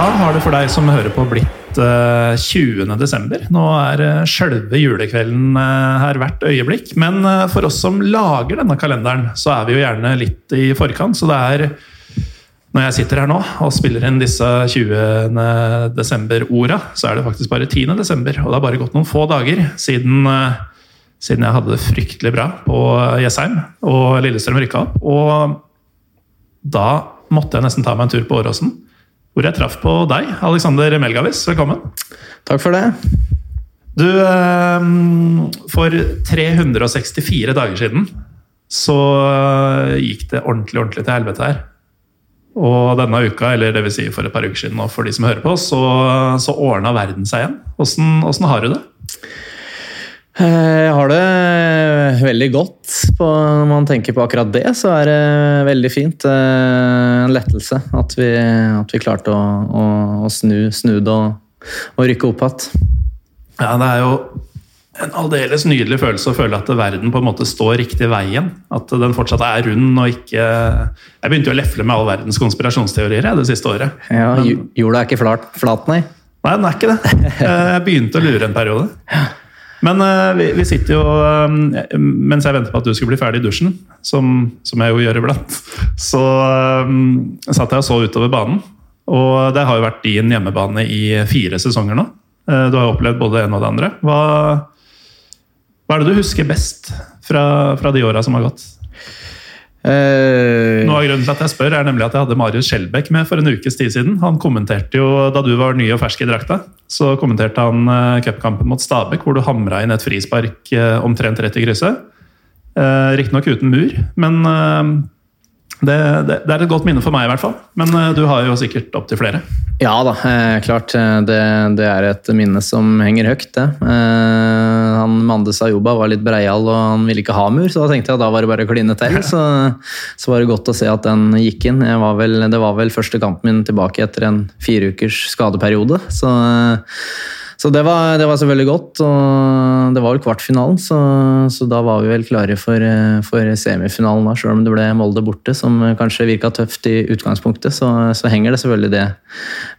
Da har det for deg som hører på blitt eh, 20. desember. Nå er uh, sjølve julekvelden eh, her hvert øyeblikk. Men eh, for oss som lager denne kalenderen, så er vi jo gjerne litt i forkant. Så det er når jeg sitter her nå og spiller inn disse 20. desember-orda, så er det faktisk bare 10. desember. Og det har bare gått noen få dager siden, eh, siden jeg hadde det fryktelig bra på Jessheim og Lillestrøm rykka opp. Og da måtte jeg nesten ta meg en tur på Åråsen. Hvor jeg traff på deg, Alexander Melgavis. Velkommen. Takk for det. Du, eh, for 364 dager siden så eh, gikk det ordentlig, ordentlig til helvete her. Og denne uka, eller det vil si for et par uker siden, og for de som hører på, så, så ordna verden seg igjen. Åssen har du det? Eh, Jeg har det veldig godt. På, når man tenker på akkurat det, så er det veldig fint. Eh, En lettelse at vi, at vi klarte å, å, å snu, snu det og, og rykke opp igjen. Ja, det er jo en aldeles nydelig følelse å føle at verden på en måte står riktig veien. At den fortsatt er rund og ikke Jeg begynte jo å lefle med all verdens konspirasjonsteorier jeg, det siste året. Ja, Men- Jorda er ikke flat, flat, nei. Nei, den er ikke det. Eh, Jeg begynte å lure en periode. Men eh, vi, vi sitter jo eh, Mens jeg venter på at du skulle bli ferdig i dusjen, som, som jeg jo gjør iblant, så eh, satt jeg og så utover banen. Og det har jo vært din hjemmebane i fire sesonger nå. Du har jo opplevd både det ene og det andre. Hva, hva er det du husker best fra, fra de åra som har gått? Eh, Noe av grunnen til at jeg spør er nemlig at jeg hadde Marius Skjelbæk med for en ukes tid siden. Han kommenterte jo, Da du var ny og fersk i drakta, så kommenterte han uh, cupkampen mot Stabæk, hvor du hamra inn et frispark uh, omtrent rett i krysset. Uh, Riktignok uten mur, men det, det, det er et godt minne for meg, i hvert fall. Men eh, du har jo sikkert opptil flere. Ja da, eh, klart. eh, Det, det er et minne som henger høyt, det. Eh, han Mande Sayoba var litt breial, og han ville ikke ha mur, så da tenkte jeg at da var det bare å kline til. Så, så var det godt å se at den gikk inn. Var vel, det var vel første kampen min tilbake etter en fire ukers skadeperiode. Så, eh, så det, var, det var selvfølgelig godt. Og det var vel kvartfinalen, så, så da var vi vel klare for, eh, for semifinalen, da, selv om det ble Molde borte, som kanskje virka tøft i utgangspunktet. Så, så henger det selvfølgelig det,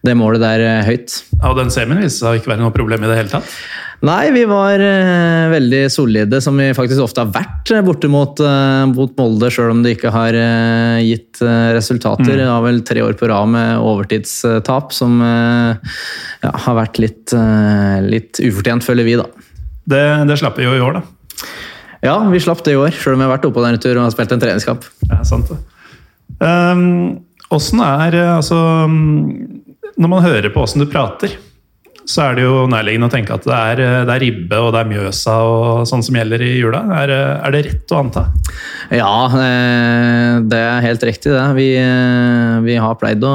det målet der eh, høyt. Og den semien viste seg ikke være noe problem i det hele tatt. Nei, vi var eh, veldig solide, som vi faktisk ofte har vært eh, borte mot, eh, mot Molde, sjøl om det ikke har eh, gitt eh, resultater. Det var vel tre år på rad med overtidstap, som ja, har vært litt, litt ufortjent, føler vi, da. Det, det slapp vi jo i år, da. Ja, vi slapp det i år, sjøl om vi har vært oppe på den tur og har spilt en treningskamp. Ja, sant det. Um, Åssen er altså Når man hører på åssen du prater, så er det jo nærliggende å tenke at det er, eh, det er ribbe og det er Mjøsa og sånn som gjelder i jula. Er, eh, er det rett å anta? Ja, eh, det er helt riktig det. Vi, vi har pleid å,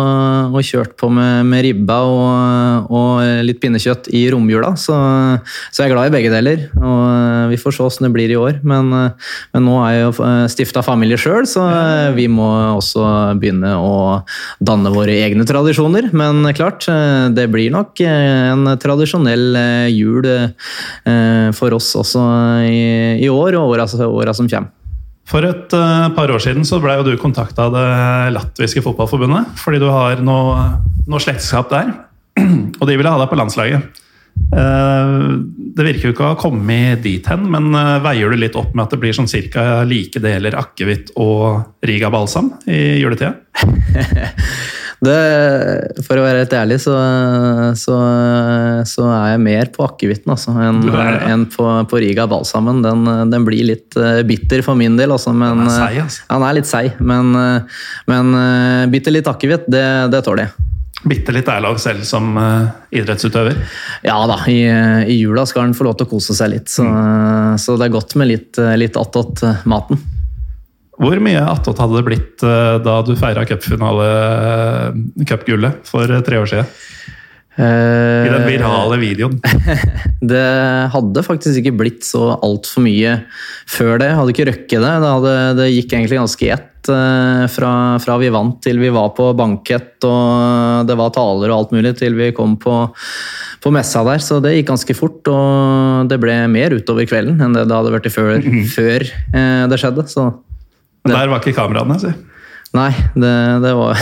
å kjørt på med, med ribba og, og litt pinnekjøtt i romjula, så, så jeg er glad i begge deler. Og vi får se åssen det blir i år. Men, men nå er jeg jo stifta familie sjøl, så vi må også begynne å danne våre egne tradisjoner. Men klart, det blir nok eh, en tradisjonell eh, jul eh, for oss også i, i år og åra, åra som kommer. For et eh, par år siden så ble jo du kontakta av det latviske fotballforbundet fordi du har noe, noe slektskap der. Og de ville ha deg på landslaget. Det virker jo ikke å ha kommet dit hen, men veier du litt opp med at det blir sånn cirka like deler akevitt og Riga balsam i juletida? Det, for å være helt ærlig, så, så, så er jeg mer på akevitten altså, enn ja. en på, på Riga Balsamen. Den, den blir litt eh, bitter for min del, altså, men Den er altså. Ja, den er litt seig, men, eh, men eh, bitte litt akevitt, det, det tåler jeg. Bitte litt ærlag selv som eh, idrettsutøver. Ja da, i, i jula skal han få lov til å kose seg litt, så, så det er godt med litt, litt attåt eh, maten. Hvor mye attåt hadde det blitt eh, da du feira cupgullet cup for eh, tre år siden? I den virale videoen. Det hadde faktisk ikke blitt så altfor mye før det. Hadde ikke røkket det. Det, hadde, det gikk egentlig ganske i ett eh, fra, fra vi vant til vi var på bankett og det var taler og alt mulig, til vi kom på, på messa der. Så det gikk ganske fort, og det ble mer utover kvelden enn det det hadde vært før, før eh, det skjedde. Så Der var ikke kameraene, si. Nei, det, det var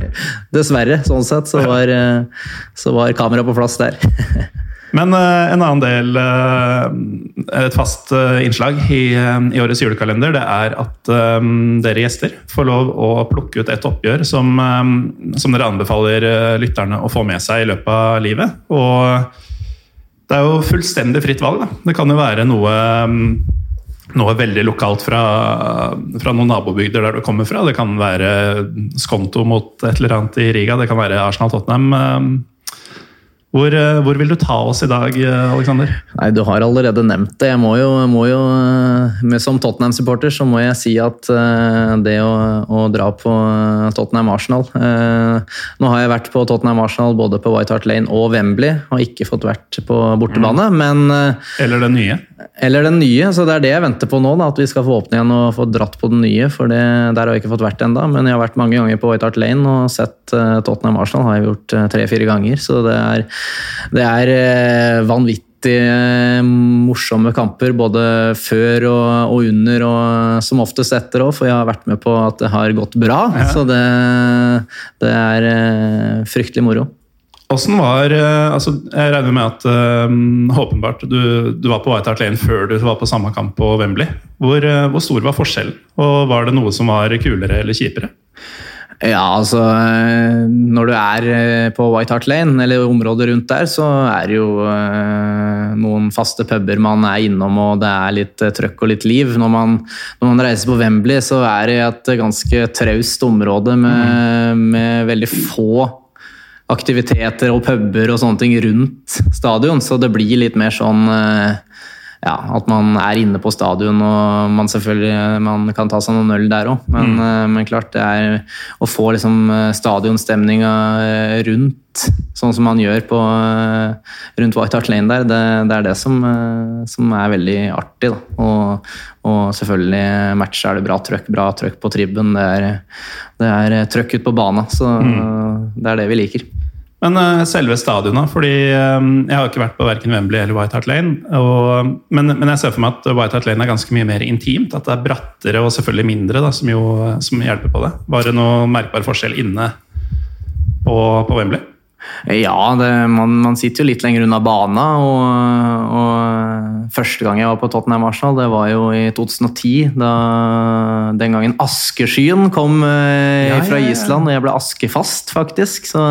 Dessverre, sånn sett, så var, eh, så var kameraet på plass der. Men eh, en annen del, eh, et fast innslag i, i årets julekalender, det er at dere gjester får lov å plukke ut et oppgjør som, som dere anbefaler lytterne å få med seg i løpet av livet. Og det er jo fullstendig fritt valg. Da. Det kan jo være noe, noe veldig lokalt fra, fra noen nabobygder der du kommer fra. Det kan være Skonto mot et eller annet i Riga. Det kan være Arsenal-Tottenham. Eh, Hvor, eh, hvor vil du ta oss i dag, Aleksander? Alexander? Nei, du har allerede nevnt det. Jeg må jo, må jo eh, Som Tottenham-supporter så må jeg si at eh, det å, å dra på eh, Tottenham-Arsenal eh, Nå har jeg vært på Tottenham-Arsenal både på White Hart Lane og Wembley. og ikke fått vært på bortebane, men eh, Eller den nye? Eller den nye, så det er det jeg venter på nå. Da, at vi skal få åpne igjen og få dratt på den nye. For det, der har jeg ikke fått vært ennå. Men jeg har vært mange ganger på White Hart Lane og sett uh, Tottenham Arsenal. har jeg gjort tre-fire ganger. Så det er, det er uh, vanvittig uh, morsomme kamper både før og, og under, og som oftest etter òg, for jeg har vært med på at det har gått bra. Ja. Så det, det er fryktelig moro. Åssen var eh, altså, Jeg regner med at eh, åpenbart du, du var på White Hart Lane før du var på samme kamp på Wembley. Hvor, eh, hvor stor var forskjellen? Og var det noe som var kulere eller kjipere? Ja, altså eh, Når du er eh, på White Hart Lane, eller området rundt der, så er det jo eh, noen faste puber man er innom, og det er litt trøkk og litt liv. Når man, når man reiser på Wembley, så er det et ganske traust område med, med veldig få aktiviteter og puber og sånne ting rundt stadion, så det blir litt mer sånn ja, at man er inne på stadion og man selvfølgelig man kan ta seg noen øl der òg. Men, mm. men klart, det er å få liksom eh, stadionstemninga eh, rundt, sånn som man gjør på, eh, rundt White Hart Lane der, det, det er det som, eh, som er veldig artig. Og, og selvfølgelig matcher er det bra trøkk, bra trøkk på tribben. Det er, det er trøkk ut på bana, så det er det vi liker. Men uh, selve stadionet, fordi eh, jeg har ikke vært på verken Wembley eller White Hart Lane. Og, men, men jeg ser for meg at White Hart Lane er ganske mye mer intimt. At det er brattere og selvfølgelig mindre da, som, jo, som hjelper på det. Var det noe merkbar forskjell inne på, på Wembley? Ja, det, man, man sitter jo litt lenger unna bana. Og, og første gang jeg var på Tottenham Arsenal, det var jo i 2010. Da, den gangen askeskyen kom eh, Ja, fra ja, ja. Island, og jeg ble askefast, faktisk. Så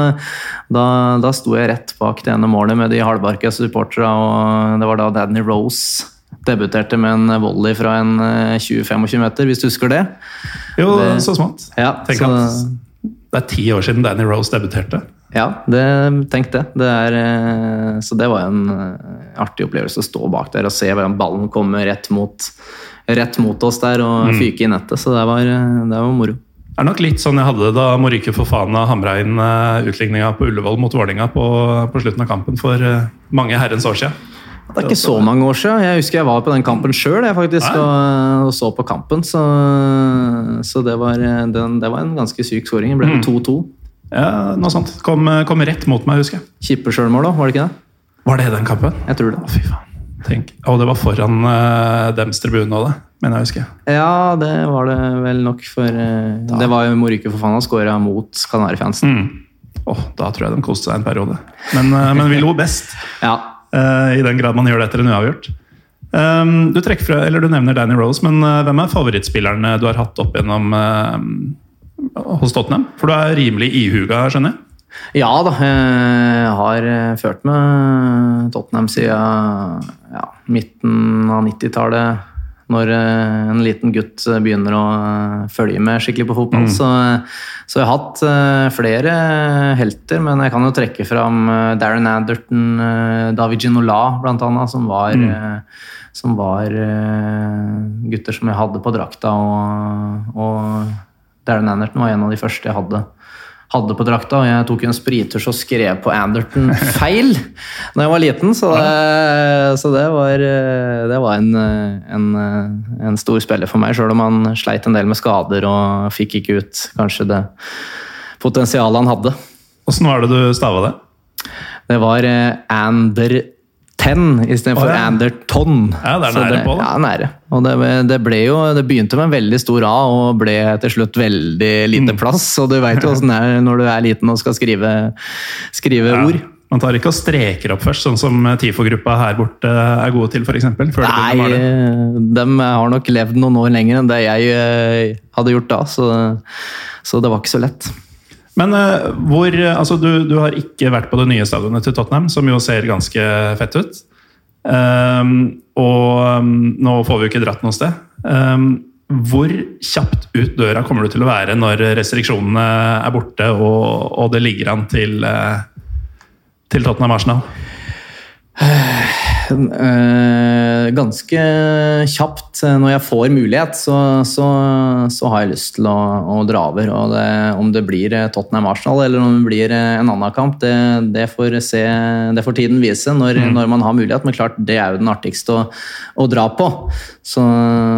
da, da sto jeg rett bak det ene målet med de halvbarka supporterne, og det var da Danny Rose debuterte med en volley fra en eh, 20-25 meter, hvis du husker det. Jo, Det- så smått. Ja, Tenk så- det er ti år siden Danny Rose debuterte. Ja, det, tenk det. det er, eh, så det var en eh, artig opplevelse å stå bak der og se hvordan ballen kommer rett mot, rett mot oss der og fyke i nettet. Så det var, eh, det var moro. Det er nok litt sånn jeg hadde det da Morike Fofana hamra inn utligninga på Ullevål mot Vålinga på, på slutten av kampen for mange herrens år siden. Det er ikke så mange år siden. Jeg husker jeg var på den kampen sjøl og, så på kampen. Så, så det, var, eh, den, det var en ganske syk skåring. Det ble 2-2. Ja, noe sånt. Kom, eh, kom rett mot meg, husker jeg. Kippe-sjølmål òg, var det ikke det? Var det den kampen? Jeg tror Å, det. fy faen. Tenk. Og det var foran uh, dems tribune òg. Mener jeg å huske. Ja, det var det vel nok, for uh, Det var jo Morike for faen skåra mot Kanarifansen. Mm. Åh, da tror jeg de koste seg en periode. Men, uh, men vi lo best. Ja, eh, I den grad man gjør det etter en uavgjort. Um, du, fra, du nevner Danny Rose, men eh, hvem er favorittspillerne du har hatt opp gjennom, eh, hos Tottenham? For du er rimelig ihuga, skjønner jeg? Ja da, jeg har eh, ført med Tottenham siden ja, midten av 90-tallet. Når eh, en liten gutt begynner å eh, følge med skikkelig på fotball. Mm. Så, så, jeg har hatt flere helter, men jeg kan jo trekke fram Darren Anderton, David Ginola annet, som var, mm. som var gutter som jeg hadde på drakta. Og, og Darren Anderton var en av de første jeg hadde hadde på drakta. og Jeg tok en sprittusj og skrev på Anderton feil da jeg var liten, så det, så det var, det var en, en, en, stor spiller for meg, sjøl om han sleit en del med skader og fikk ikke ut kanskje det potensialet han hadde. Åssen var det du stava det? Det var Ander Ten istedenfor oh, ja. Anderton. Ja, det er nære det, på, da. Ja, nære. Og det, det, ble jo, det begynte med en veldig stor A og ble til slutt veldig lite mm. plass. Og du veit jo åssen det er når du er liten og skal skrive, skrive ja. ord. Man tar ikke og streker opp først, sånn som TIFO-gruppa her borte er gode til, For eksempel, Nei, de har nok levd noen år lenger enn det jeg eh, hadde gjort da, så, så det var ikke så lett. Men uh, hvor Altså, du, du, har ikke vært på det nye stadionet til Tottenham, som jo ser ganske fett ut. Um, og um, nå får vi jo ikke dratt noe sted. Um, hvor kjapt ut døra kommer du til å være når restriksjonene er borte og, og det ligger an til, uh, til Tottenham Arsenal? Uh, ganske kjapt, eh, når jeg får mulighet, så, så, så har jeg lyst til å, å dra over. Og det, om det blir eh, Tottenham Arsenal eller om det blir en annen kamp, det, det, får, se, det får, tiden vise når, mm. når, man har mulighet. Men klart, det er jo den artigste å, å dra på. Så,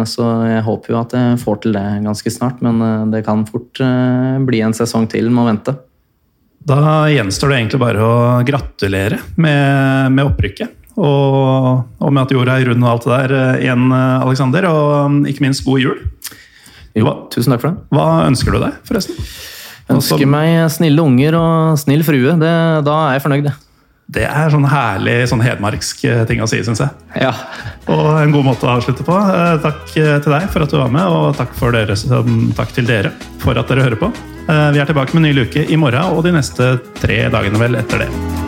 så, jeg håper jo at jeg får til det ganske snart. Men det kan fort bli en sesong til med å vente. Da gjenstår det egentlig bare å gratulere med, med opprykket. Og, og, med at jorda er rund og alt det der eh, igjen, Aleksander. Alexander. Og um, ikke minst god jul. Jo, tusen takk for det. Hva ønsker du deg, forresten? Ønsker Også, meg snille unger og snill frue. Det, da er jeg fornøyd. Det er sånn herlig sånn hedmarksk eh, ting å si, syns jeg. Ja. Og en god måte å avslutte på. Takk til deg for at du var med, og takk, dere, takk til dere for at dere hører på. Eh, vi er tilbake med en ny luke i morgen og de neste tre dagene vel etter det.